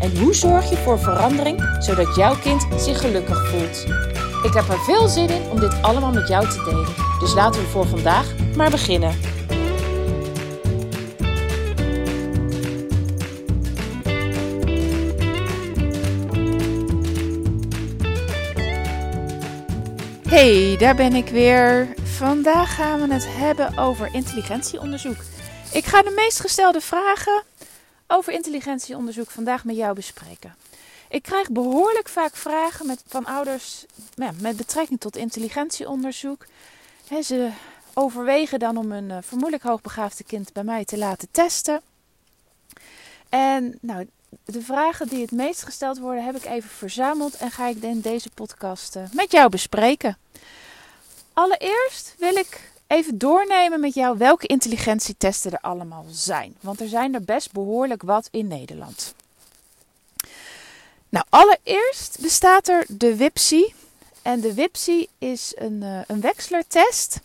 En hoe zorg je voor verandering zodat jouw kind zich gelukkig voelt? Ik heb er veel zin in om dit allemaal met jou te delen. Dus laten we voor vandaag maar beginnen. Hey, daar ben ik weer. Vandaag gaan we het hebben over intelligentieonderzoek. Ik ga de meest gestelde vragen over intelligentieonderzoek vandaag met jou bespreken. Ik krijg behoorlijk vaak vragen met, van ouders ja, met betrekking tot intelligentieonderzoek. ze overwegen dan om een uh, vermoedelijk hoogbegaafde kind bij mij te laten testen. En nou, de vragen die het meest gesteld worden, heb ik even verzameld en ga ik in deze podcast uh, met jou bespreken. Allereerst wil ik even doornemen met jou welke intelligentietesten er allemaal zijn. Want er zijn er best behoorlijk wat in Nederland. Nou, allereerst bestaat er de WIPSI. En de WIPSI is een, uh, een wechselertest.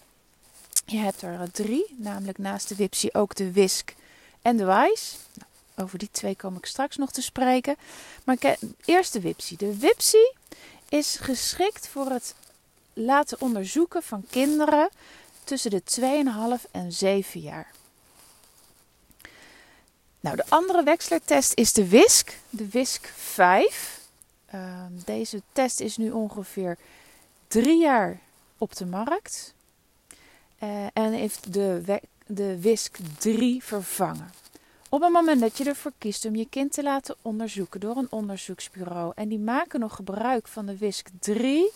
Je hebt er drie, namelijk naast de WIPSI ook de WISC en de WISE. Nou, over die twee kom ik straks nog te spreken. Maar eerst de WIPSI. De WIPSI is geschikt voor het laten onderzoeken van kinderen tussen de 2,5 en 7 jaar. Nou, de andere wechselertest is de WISC, de WISC 5. Uh, deze test is nu ongeveer drie jaar op de markt. Uh, en heeft de, de WISC 3 vervangen. Op het moment dat je ervoor kiest om je kind te laten onderzoeken door een onderzoeksbureau en die maken nog gebruik van de WISC 3,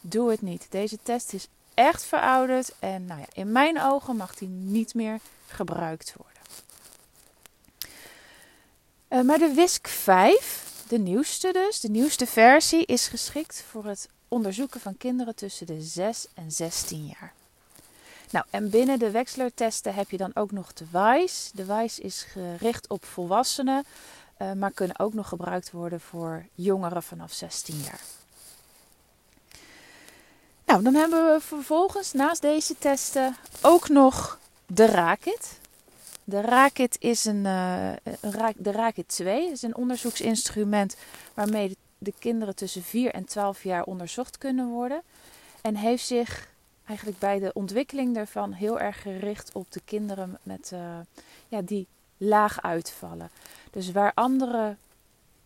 doe het niet. Deze test is echt verouderd en nou ja, in mijn ogen mag die niet meer gebruikt worden. Uh, maar de WISC 5, de nieuwste dus, de nieuwste versie, is geschikt voor het onderzoeken van kinderen tussen de 6 en 16 jaar. Nou, en binnen de wechselertesten heb je dan ook nog de WISE. De WISE is gericht op volwassenen, uh, maar kunnen ook nog gebruikt worden voor jongeren vanaf 16 jaar. Nou, dan hebben we vervolgens naast deze testen ook nog de Rakit. De Rakit is een, uh, de Rakit 2 is een onderzoeksinstrument waarmee de, de, kinderen tussen 4 en 12 jaar onderzocht kunnen worden. En heeft zich eigenlijk bij de ontwikkeling daarvan heel erg gericht op de kinderen met, uh, ja, die laag uitvallen. Dus waar andere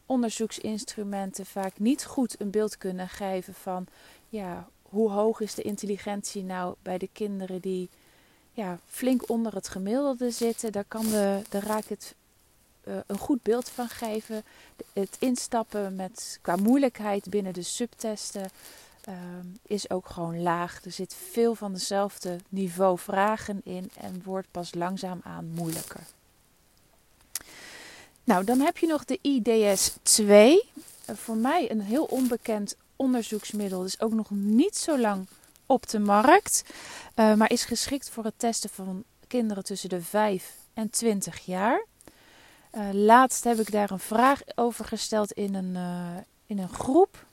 onderzoeksinstrumenten vaak niet goed een beeld kunnen geven van ja, hoe hoog is de intelligentie nou bij de kinderen die ja, flink onder het gemiddelde zitten. Daar kan de, de raak het uh, een goed beeld van geven. Het instappen met, qua moeilijkheid binnen de subtesten uh, is ook gewoon laag. Er zit veel van dezelfde niveau vragen in en wordt pas langzaamaan moeilijker. Nou, dan heb je nog de IDS 2. voor mij een heel onbekend onderzoeksmiddel. Dus ook nog niet zo lang op de markt. Uh, maar is geschikt voor het testen van kinderen tussen de 5 en 20 jaar. Uh, laatst heb ik daar een vraag over gesteld in een, uh, in een groep.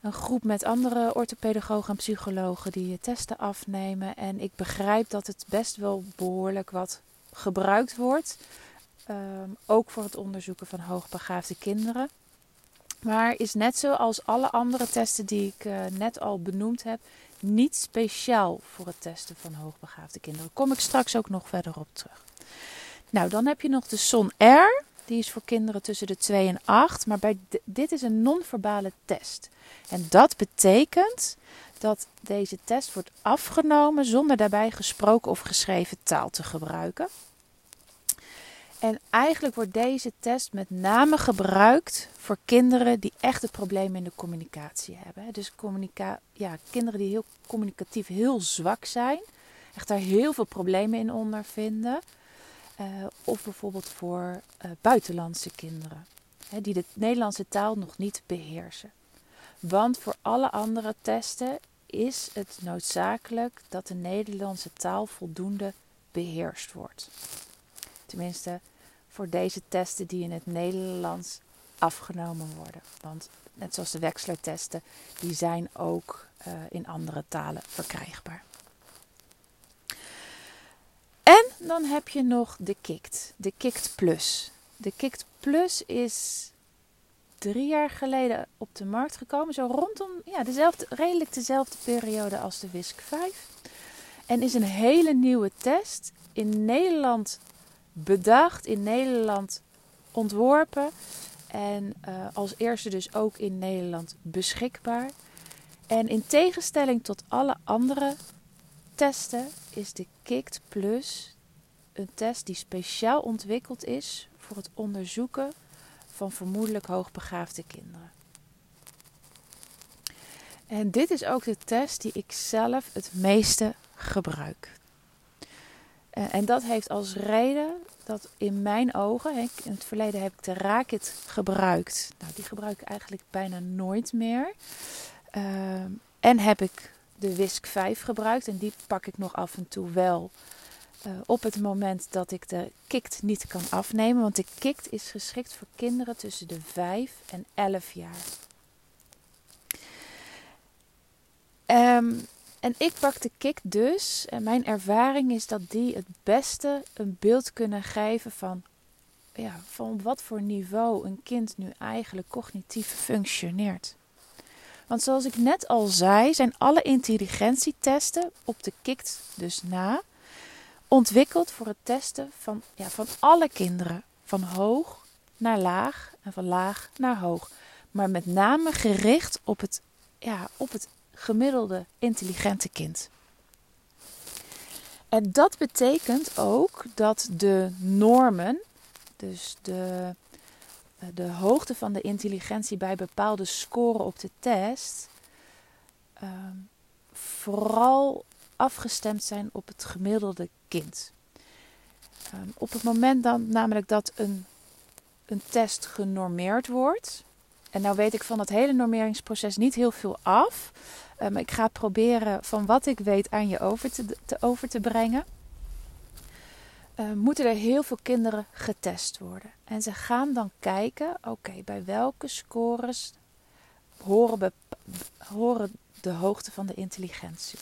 Een groep met andere orthopedagogen en psychologen die testen afnemen. En ik begrijp dat het best wel behoorlijk wat gebruikt wordt. Um, ook voor het onderzoeken van hoogbegaafde kinderen. Maar is net zoals alle andere testen die ik uh, net al benoemd heb, niet speciaal voor het testen van hoogbegaafde kinderen. Kom ik straks ook nog verder op terug. Nou, dan heb je nog de SON R. Die is voor kinderen tussen de 2 en 8. Maar bij dit is een non-verbale test. En dat betekent dat deze test wordt afgenomen zonder daarbij gesproken of geschreven taal te gebruiken. En eigenlijk wordt deze test met name gebruikt voor kinderen die echte problemen in de communicatie hebben. Dus communica ja, kinderen die heel communicatief heel zwak zijn, echt daar heel veel problemen in ondervinden. Uh, of bijvoorbeeld voor uh, buitenlandse kinderen, hè, die de Nederlandse taal nog niet beheersen. Want voor alle andere testen is het noodzakelijk dat de Nederlandse taal voldoende beheerst wordt. Tenminste, voor deze testen die in het Nederlands afgenomen worden. Want net zoals de wexlertesten, die zijn ook uh, in andere talen verkrijgbaar. En dan heb je nog de KICT, de KICT Plus. De KICT Plus is drie jaar geleden op de markt gekomen. Zo rondom ja, dezelfde, redelijk dezelfde periode als de WISC 5. En is een hele nieuwe test in Nederland bedacht, in Nederland ontworpen. En uh, als eerste dus ook in Nederland beschikbaar. En in tegenstelling tot alle andere testen is de KICT Plus een test die speciaal ontwikkeld is voor het onderzoeken van vermoedelijk hoogbegaafde kinderen. En dit is ook de test die ik zelf het meeste gebruik. Eh, en dat heeft als reden dat in mijn ogen, in het verleden heb ik de Rakit gebruikt. Nou, die gebruik ik eigenlijk bijna nooit meer. Ehm, en heb ik de Wisk 5 gebruikt en die pak ik nog af en toe wel uh, op het moment dat ik de kikt niet kan afnemen. Want de kikt is geschikt voor kinderen tussen de 5 en 11 jaar. Um, en ik pak de kick dus. En mijn ervaring is dat die het beste een beeld kunnen geven van, ja, van wat voor niveau een kind nu eigenlijk cognitief functioneert. Want zoals ik net al zei, zijn alle intelligentietesten op de KICT dus na ontwikkeld voor het testen van, ja, van alle kinderen. Van hoog naar laag en van laag naar hoog. Maar met name gericht op het, ja, op het gemiddelde intelligente kind. En dat betekent ook dat de normen, dus de, de hoogte van de intelligentie bij bepaalde scoren op de test, ehm, vooral afgestemd zijn op het gemiddelde kind. Ehm, op het moment dan namelijk dat een, een test genormeerd wordt, en nou weet ik van het hele normeringsproces niet heel veel af. Um, ik ga proberen van wat ik weet aan je over te, te over te brengen. Uh, moeten er heel veel kinderen getest worden. En ze gaan dan kijken, oké, bij welke scores horen, horen de hoogte van de intelligentie.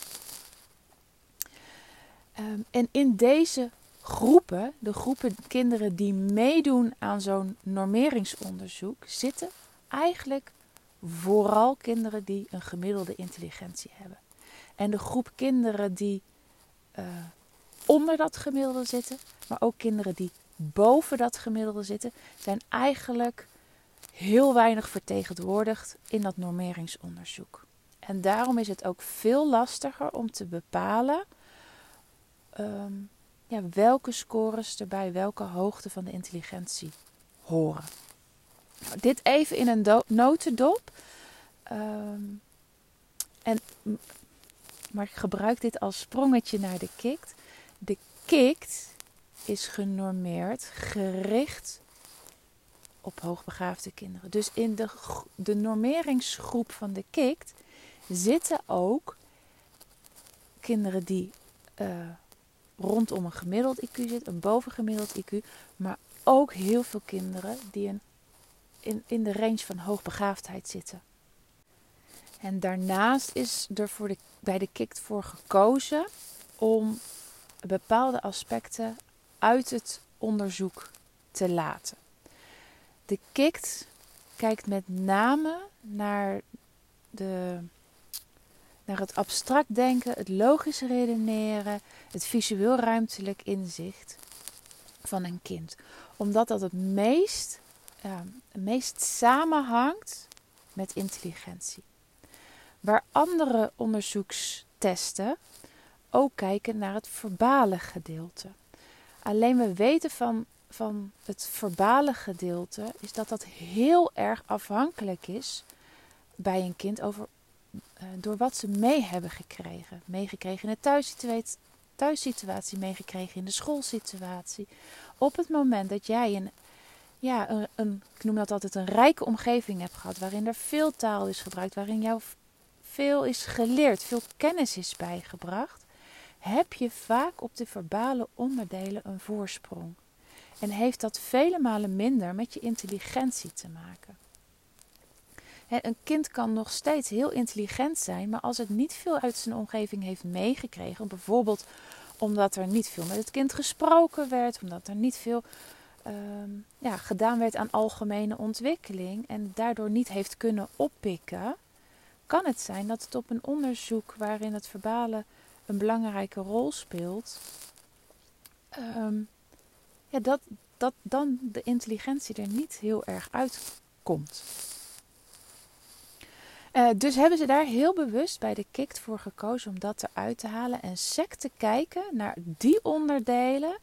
Um, en in deze groepen, de groepen kinderen die meedoen aan zo'n normeringsonderzoek, zitten eigenlijk vooral kinderen die een gemiddelde intelligentie hebben. En de groep kinderen die uh, onder dat gemiddelde zitten, maar ook kinderen die boven dat gemiddelde zitten, zijn eigenlijk heel weinig vertegenwoordigd in dat normeringsonderzoek. En daarom is het ook veel lastiger om te bepalen um, ja, welke scores er bij welke hoogte van de intelligentie horen. Dit even in een notendop. Um, en, maar ik gebruik dit als sprongetje naar de kikt. De kikt is genormeerd, gericht op hoogbegaafde kinderen. Dus in de, de normeringsgroep van de kikt zitten ook kinderen die uh, rondom een gemiddeld IQ zitten, een bovengemiddeld IQ, maar ook heel veel kinderen die een in, in de range van hoogbegaafdheid zitten. En daarnaast is er voor de, bij de KICT voor gekozen om bepaalde aspecten uit het onderzoek te laten. De KICT kijkt met name naar, de, naar het abstract denken, het logisch redeneren, het visueel ruimtelijk inzicht van een kind. Omdat dat het meest het meest samenhangt met intelligentie. Waar andere onderzoekstesten ook kijken naar het verbale gedeelte. Alleen we weten van, van het verbale gedeelte is dat dat heel erg afhankelijk is bij een kind over, uh, door wat ze mee hebben gekregen. Meegekregen in de thuissituatie, thuissituatie, meegekregen in de schoolsituatie. Op het moment dat jij een ja, een, ik noem dat altijd een rijke omgeving hebt gehad, waarin er veel taal is gebruikt, waarin jou veel is geleerd, veel kennis is bijgebracht, heb je vaak op de verbale onderdelen een voorsprong. En heeft dat vele malen minder met je intelligentie te maken. Een kind kan nog steeds heel intelligent zijn, maar als het niet veel uit zijn omgeving heeft meegekregen, bijvoorbeeld omdat er niet veel met het kind gesproken werd, omdat er niet veel ehm, ja, gedaan werd aan algemene ontwikkeling en daardoor niet heeft kunnen oppikken, kan het zijn dat het op een onderzoek waarin het verbale een belangrijke rol speelt, ehm, ja, dat, dat dan de intelligentie er niet heel erg uitkomt. Uh, dus hebben ze daar heel bewust bij de KIKT voor gekozen om dat eruit te halen en sec te kijken naar die onderdelen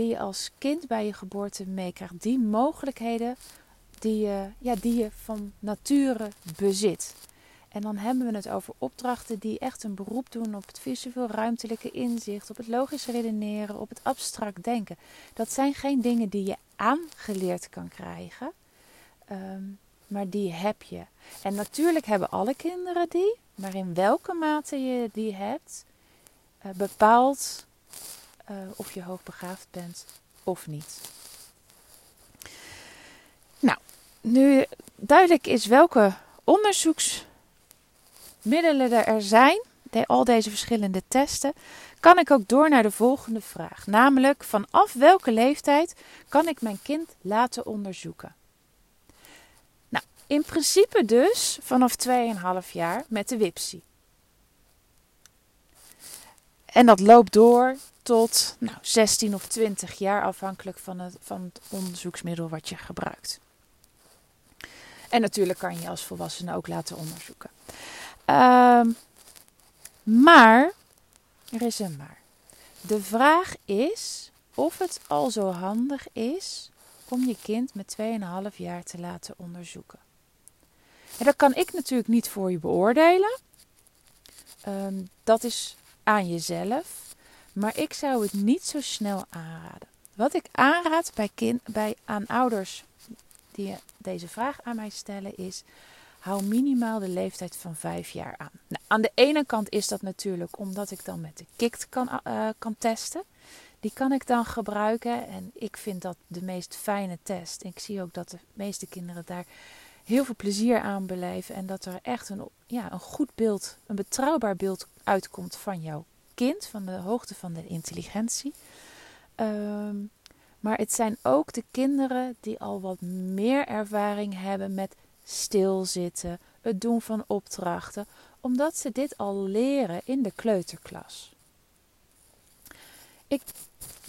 die je als kind bij je geboorte meekrijgt. Die mogelijkheden die je, ja, die je van nature bezit. En dan hebben we het over opdrachten die echt een beroep doen op het visueel ruimtelijke inzicht, op het logisch redeneren, op het abstract denken. Dat zijn geen dingen die je aangeleerd kan krijgen, ehm, maar die heb je. En natuurlijk hebben alle kinderen die, maar in welke mate je die hebt, uh, bepaalt uh, of je hoogbegaafd bent of niet. Nou, nu duidelijk is welke onderzoeks middelen er zijn, al deze verschillende testen, kan ik ook door naar de volgende vraag. Namelijk, vanaf welke leeftijd kan ik mijn kind laten onderzoeken? Nou, in principe dus vanaf 2,5 jaar met de WIPSI. En dat loopt door tot nou, 16 of 20 jaar, afhankelijk van het, van het onderzoeksmiddel wat je gebruikt. En natuurlijk kan je als volwassene ook laten onderzoeken. Um, maar, er is een maar. De vraag is of het al zo handig is om je kind met 2,5 jaar te laten onderzoeken. En dat kan ik natuurlijk niet voor je beoordelen. Um, dat is aan jezelf. Maar ik zou het niet zo snel aanraden. Wat ik aanraad bij, kind, bij aan ouders die deze vraag aan mij stellen is: hou minimaal de leeftijd van 5 jaar aan. Nou, aan de ene kant is dat natuurlijk omdat ik dan met de KIKT kan, uh, kan testen. Die kan ik dan gebruiken en ik vind dat de meest fijne test. Ik zie ook dat de meeste kinderen daar heel veel plezier aan beleven en dat er echt een, ja, een goed beeld, een betrouwbaar beeld uitkomt van jouw kind, van de hoogte van de intelligentie. Um, maar het zijn ook de kinderen die al wat meer ervaring hebben met stilzitten, het doen van opdrachten, omdat ze dit al leren in de kleuterklas. Ik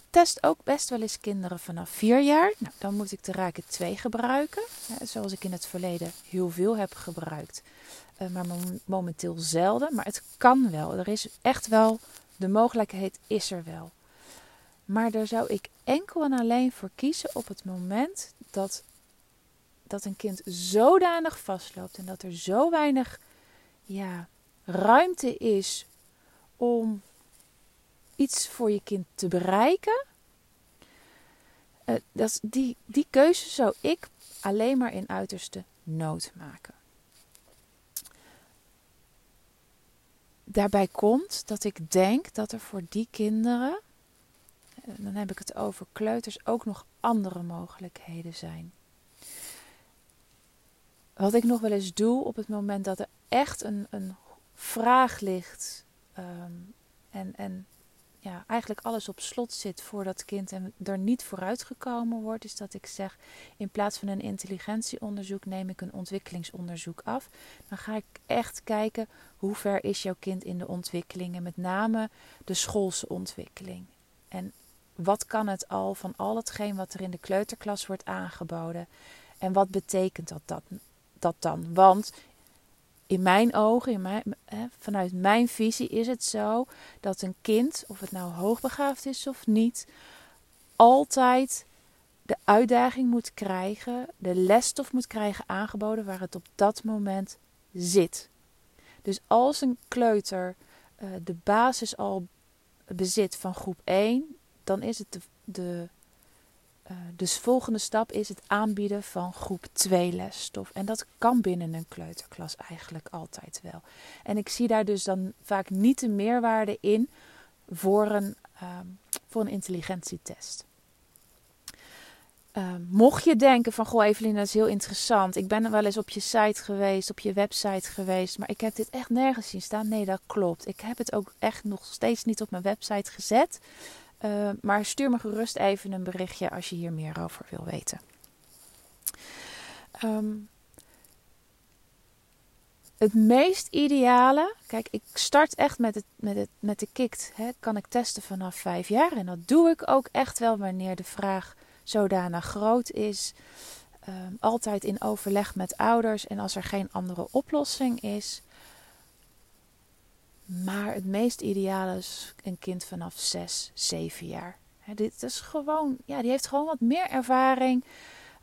test ook best wel eens kinderen vanaf 4 jaar. Nou, dan moet ik de Rijke 2 gebruiken, zoals ik in het verleden heel veel heb gebruikt. Eh, maar momenteel zelden, maar het kan wel. Er is echt wel, de mogelijkheid is er wel. Maar daar zou ik enkel en alleen voor kiezen op het moment dat dat een kind zodanig vastloopt en dat er zo weinig ja, ruimte is om iets voor je kind te bereiken. Uh, dat, die, die keuze zou ik alleen maar in uiterste nood maken. Daarbij komt dat ik denk dat er voor die kinderen, eh, dan heb ik het over kleuters, ook nog andere mogelijkheden zijn. Wat ik nog wel eens doe op het moment dat er echt een, een vraag ligt. Ehm, en, en ja, eigenlijk alles op slot zit voor dat kind en er niet vooruitgekomen wordt, is dat ik zeg: in plaats van een intelligentieonderzoek neem ik een ontwikkelingsonderzoek af. Dan ga ik echt kijken hoe ver is jouw kind in de ontwikkeling en met name de schoolse ontwikkeling. En wat kan het al van al hetgeen wat er in de kleuterklas wordt aangeboden? En wat betekent dat, dat dat dan? Want in mijn ogen, in mijn, hè, vanuit mijn visie, is het zo dat een kind, of het nou hoogbegaafd is of niet, altijd de uitdaging moet krijgen, de lesstof moet krijgen aangeboden waar het op dat moment zit. Dus als een kleuter uh, de basis al bezit van groep 1, dan is het de Uh, dus volgende stap is het aanbieden van groep 2 lesstof. En dat kan binnen een kleuterklas eigenlijk altijd wel. En ik zie daar dus dan vaak niet de meerwaarde in voor een, um, voor een intelligentietest. Uh, mocht je denken van, goh Evelien, dat is heel interessant. Ik ben er wel eens op je site geweest, op je website geweest. Maar ik heb dit echt nergens zien staan. Nee, dat klopt. Ik heb het ook echt nog steeds niet op mijn website gezet. Uh, maar stuur me gerust even een berichtje als je hier meer over wil weten. Um, het meest ideale, kijk, ik start echt met, het, met, het, met de kikt. Kan ik testen vanaf vijf jaar? En dat doe ik ook echt wel wanneer de vraag zodanig groot is. Um, altijd in overleg met ouders en als er geen andere oplossing is. Maar het meest ideale is een kind vanaf 6, 7 jaar. dit is gewoon, ja, die heeft gewoon wat meer ervaring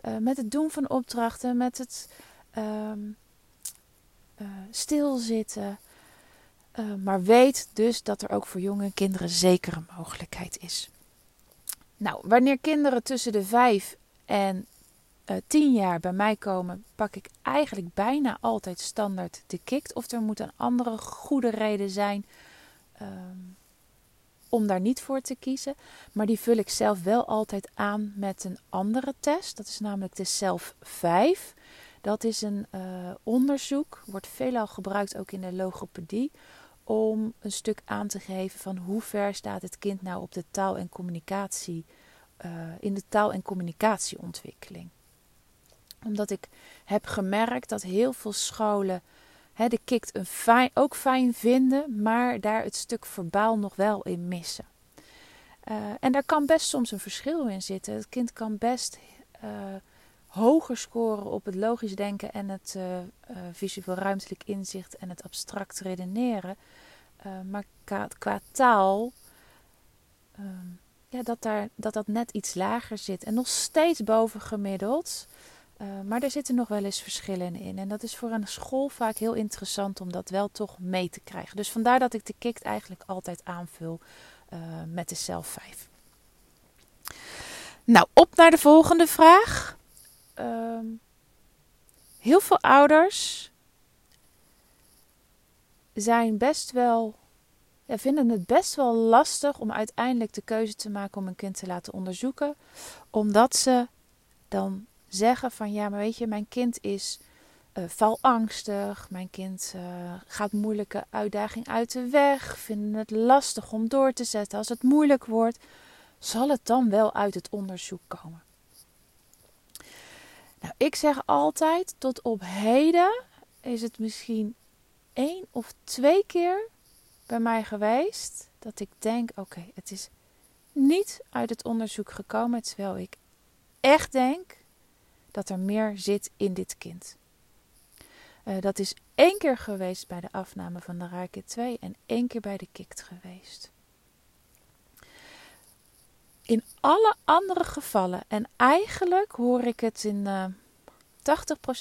uh, met het doen van opdrachten, met het um, stilzitten. Uh, maar weet dus dat er ook voor jonge kinderen zeker een mogelijkheid is. Nou, wanneer kinderen tussen de 5 en eh, 10 jaar bij mij komen, pak ik eigenlijk bijna altijd standaard de kikt. Of er moet een andere goede reden zijn um, om daar niet voor te kiezen. Maar die vul ik zelf wel altijd aan met een andere test. Dat is namelijk de SELF 5. Dat is een uh, onderzoek, wordt veelal gebruikt ook in de logopedie, om een stuk aan te geven van hoe ver staat het kind nou op de taal en communicatie, uh, in de taal- en communicatieontwikkeling. Omdat ik heb gemerkt dat heel veel scholen hè, de kikt een fijn, ook fijn vinden, maar daar het stuk verbaal nog wel in missen. Uh, en daar kan best soms een verschil in zitten. Het kind kan best uh, hoger scoren op het logisch denken en het uh, visueel ruimtelijk inzicht en het abstract redeneren. maar qua, qua taal, ehm, ja, dat, daar, dat dat net iets lager zit en nog steeds bovengemiddeld. Uh, maar er zitten nog wel eens verschillen in. En dat is voor een school vaak heel interessant om dat wel toch mee te krijgen. Dus vandaar dat ik de KIKT eigenlijk altijd aanvul uh, met de zelf 5. Nou, op naar de volgende vraag. Uh, heel veel ouders zijn best wel, ja, vinden het best wel lastig om uiteindelijk de keuze te maken om een kind te laten onderzoeken. Omdat ze dan zeggen van ja, maar weet je, mijn kind is uh, valangstig, mijn kind uh, gaat moeilijke uitdaging uit de weg, vinden het lastig om door te zetten. Als het moeilijk wordt, zal het dan wel uit het onderzoek komen. Nou, ik zeg altijd, tot op heden is het misschien één of twee keer bij mij geweest dat ik denk: oké, het is niet uit het onderzoek gekomen, terwijl ik echt denk dat er meer zit in dit kind. Uh, dat is één keer geweest bij de afname van de Raakit 2 en één keer bij de Kikt geweest. In alle andere gevallen, en eigenlijk hoor ik het in uh, eh,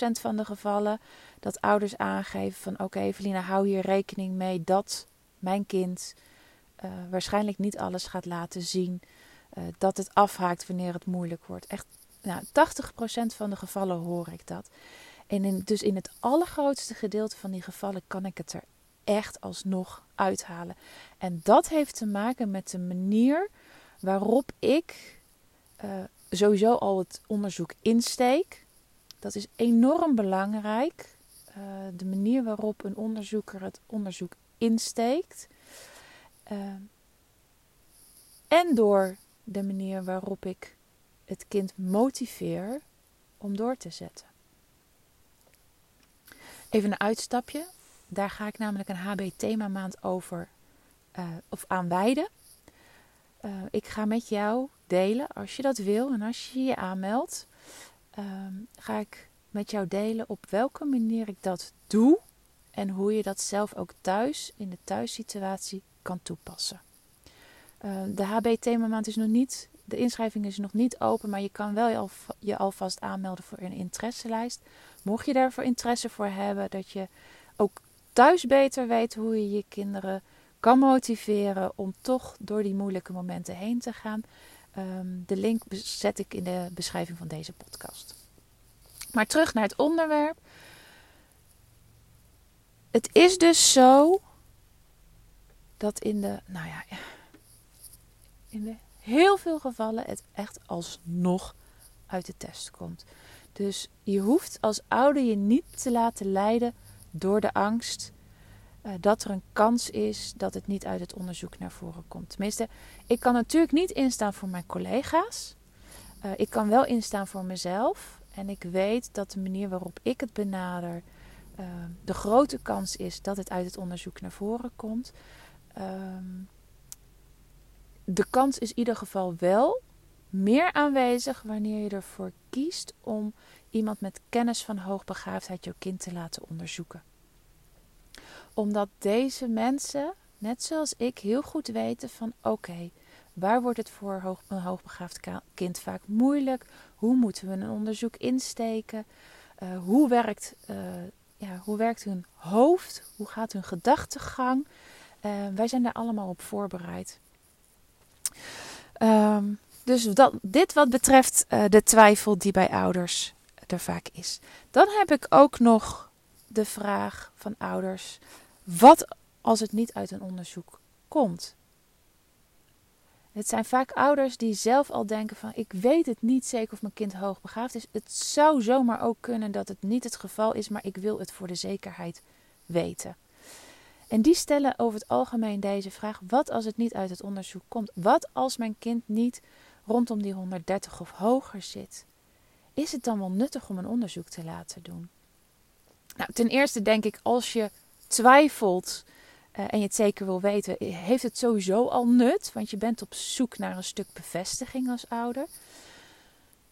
80% van de gevallen, dat ouders aangeven van oké okay, Evelina, hou hier rekening mee dat mijn kind uh, waarschijnlijk niet alles gaat laten zien. Dat het afhaakt wanneer het moeilijk wordt. Echt nou, 80% van de gevallen hoor ik dat. En dus in het allergrootste gedeelte van die gevallen kan ik het er echt alsnog uithalen. En dat heeft te maken met de manier waarop ik uh, sowieso al het onderzoek insteek. Dat is enorm belangrijk. Uh, de manier waarop een onderzoeker het onderzoek insteekt. Uh, en door de manier waarop ik het kind motiveer om door te zetten. Even een uitstapje. Daar ga ik namelijk een HB maand over uh, of aan wijden. Uh, ik ga met jou delen, als je dat wil en als je je aanmeldt, uh, ga ik met jou delen op welke manier ik dat doe en hoe je dat zelf ook thuis in de thuissituatie kan toepassen. Uh, de HB maand is nog niet de inschrijving is nog niet open, maar je kan wel je alvast aanmelden voor een interesselijst. Mocht je daarvoor interesse voor hebben, dat je ook thuis beter weet hoe je je kinderen kan motiveren om toch door die moeilijke momenten heen te gaan. Ehm, de link zet ik in de beschrijving van deze podcast. Maar terug naar het onderwerp. Het is dus zo dat in de, nou ja, in de heel veel gevallen het echt alsnog uit de test komt. Dus je hoeft als ouder je niet te laten leiden door de angst uh, dat er een kans is dat het niet uit het onderzoek naar voren komt. Tenminste, ik kan natuurlijk niet instaan voor mijn collega's. Uh, ik kan wel instaan voor mezelf. En ik weet dat de manier waarop ik het benader, uh, de grote kans is dat het uit het onderzoek naar voren komt. Ehm, de kans is in ieder geval wel meer aanwezig wanneer je ervoor kiest om iemand met kennis van hoogbegaafdheid jouw kind te laten onderzoeken. Omdat deze mensen, net zoals ik, heel goed weten van oké, waar wordt het voor een hoogbegaafd kind vaak moeilijk? Hoe moeten we een onderzoek insteken? Uh, hoe, werkt, uh, ja, hoe werkt hun hoofd? Hoe gaat hun gedachtegang? Uh, wij zijn daar allemaal op voorbereid. Um, dus dat, dit wat betreft uh, de twijfel die bij ouders er vaak is. Dan heb ik ook nog de vraag van ouders: wat als het niet uit een onderzoek komt? Het zijn vaak ouders die zelf al denken van ik weet het niet zeker of mijn kind hoogbegaafd is. Het zou zomaar ook kunnen dat het niet het geval is, maar ik wil het voor de zekerheid weten. En die stellen over het algemeen deze vraag: wat als het niet uit het onderzoek komt? Wat als mijn kind niet rondom die 130 of hoger zit? Is het dan wel nuttig om een onderzoek te laten doen? Nou, ten eerste denk ik, als je twijfelt uh, en je het zeker wil weten, heeft het sowieso al nut, want je bent op zoek naar een stuk bevestiging als ouder.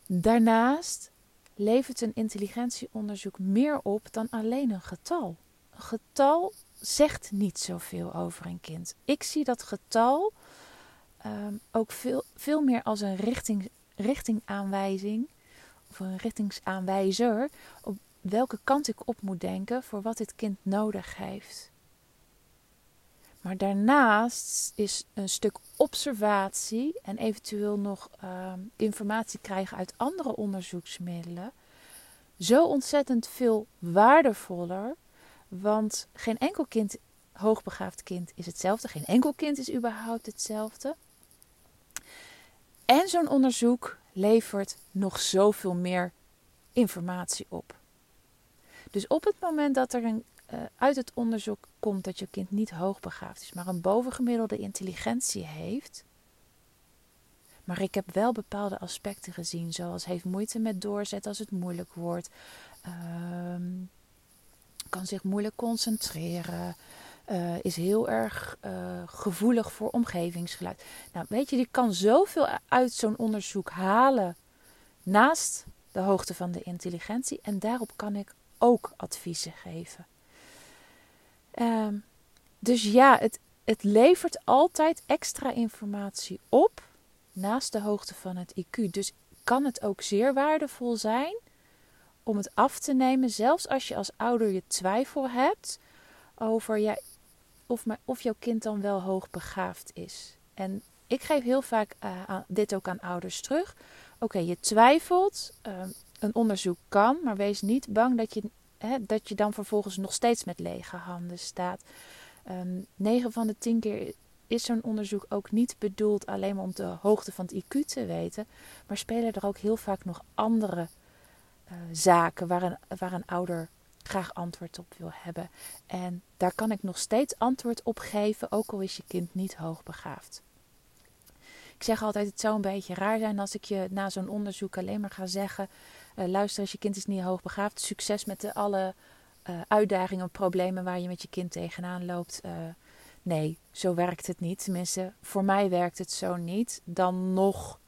Daarnaast levert een intelligentieonderzoek meer op dan alleen een getal. Een getal zegt niet zoveel over een kind. Ik zie dat getal um, ook veel, veel meer als een richting, richtingaanwijzing of een richtingsaanwijzer op welke kant ik op moet denken voor wat dit kind nodig heeft. Maar daarnaast is een stuk observatie en eventueel nog um, informatie krijgen uit andere onderzoeksmiddelen zo ontzettend veel waardevoller want geen enkel kind, hoogbegaafd kind, is hetzelfde. Geen enkel kind is überhaupt hetzelfde. En zo'n onderzoek levert nog zoveel meer informatie op. Dus op het moment dat er een, uh, uit het onderzoek komt dat je kind niet hoogbegaafd is, maar een bovengemiddelde intelligentie heeft. Maar ik heb wel bepaalde aspecten gezien, zoals heeft moeite met doorzetten als het moeilijk wordt. Uh, kan zich moeilijk concentreren. Uh, is heel erg uh, gevoelig voor omgevingsgeluid. Nou, weet je, die kan zoveel uit zo'n onderzoek halen naast de hoogte van de intelligentie. En daarop kan ik ook adviezen geven. Uh, dus ja, het, het levert altijd extra informatie op naast de hoogte van het IQ. Dus kan het ook zeer waardevol zijn om het af te nemen, zelfs als je als ouder je twijfel hebt over ja, of, of jouw kind dan wel hoogbegaafd is. En ik geef heel vaak uh, dit ook aan ouders terug. Oké, je twijfelt, uh, een onderzoek kan, maar wees niet bang dat je, hè, dat je dan vervolgens nog steeds met lege handen staat. Um, ehm, 9 van de 10 keer is zo'n onderzoek ook niet bedoeld alleen maar om de hoogte van het IQ te weten, maar spelen er ook heel vaak nog andere uh, zaken waar een, waar een ouder graag antwoord op wil hebben. En daar kan ik nog steeds antwoord op geven, ook al is je kind niet hoogbegaafd. Ik zeg altijd, het zou een beetje raar zijn als ik je na zo'n onderzoek alleen maar ga zeggen: uh, luister, als je kind is niet hoogbegaafd, succes met de alle uh, uitdagingen, problemen waar je met je kind tegenaan loopt. Nee, zo werkt het niet. Tenminste, voor mij werkt het zo niet. Dan nog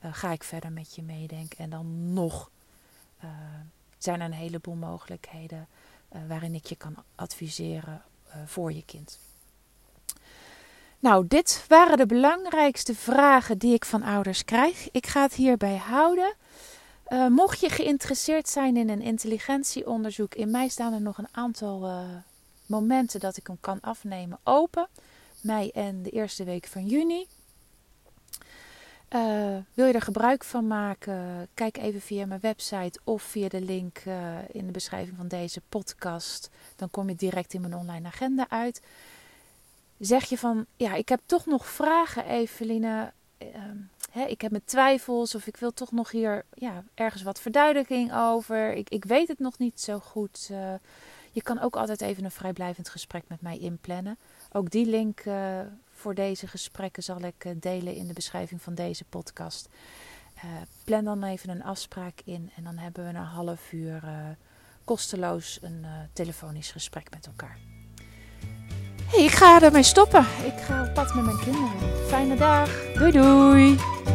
ga ik verder met je meedenken en dan nog uh, zijn er een heleboel mogelijkheden uh, waarin ik je kan adviseren uh, voor je kind. Nou, dit waren de belangrijkste vragen die ik van ouders krijg. Ik ga het hierbij houden. mocht je geïnteresseerd zijn in een intelligentieonderzoek, in mij staan er nog een aantal momenten dat ik hem kan afnemen open. Mei en de eerste week van juni. Uh, wil je er gebruik van maken? Kijk even via mijn website of via de link uh, in de beschrijving van deze podcast. Dan kom je direct in mijn online agenda uit. Zeg je van, ja, ik heb toch nog vragen, Eveline. Uh, hè, ik heb mijn twijfels of ik wil toch nog hier ja, ergens wat verduidelijking over. Ik, ik weet het nog niet zo goed. Uh, je kan ook altijd even een vrijblijvend gesprek met mij inplannen. Ook die link voor deze gesprekken zal ik uh, delen in de beschrijving van deze podcast. plan dan even een afspraak in en dan hebben we een half uur kosteloos een telefonisch gesprek met elkaar. Hey, ik ga ermee stoppen. Ik ga op pad met mijn kinderen. Fijne dag. Doei doei.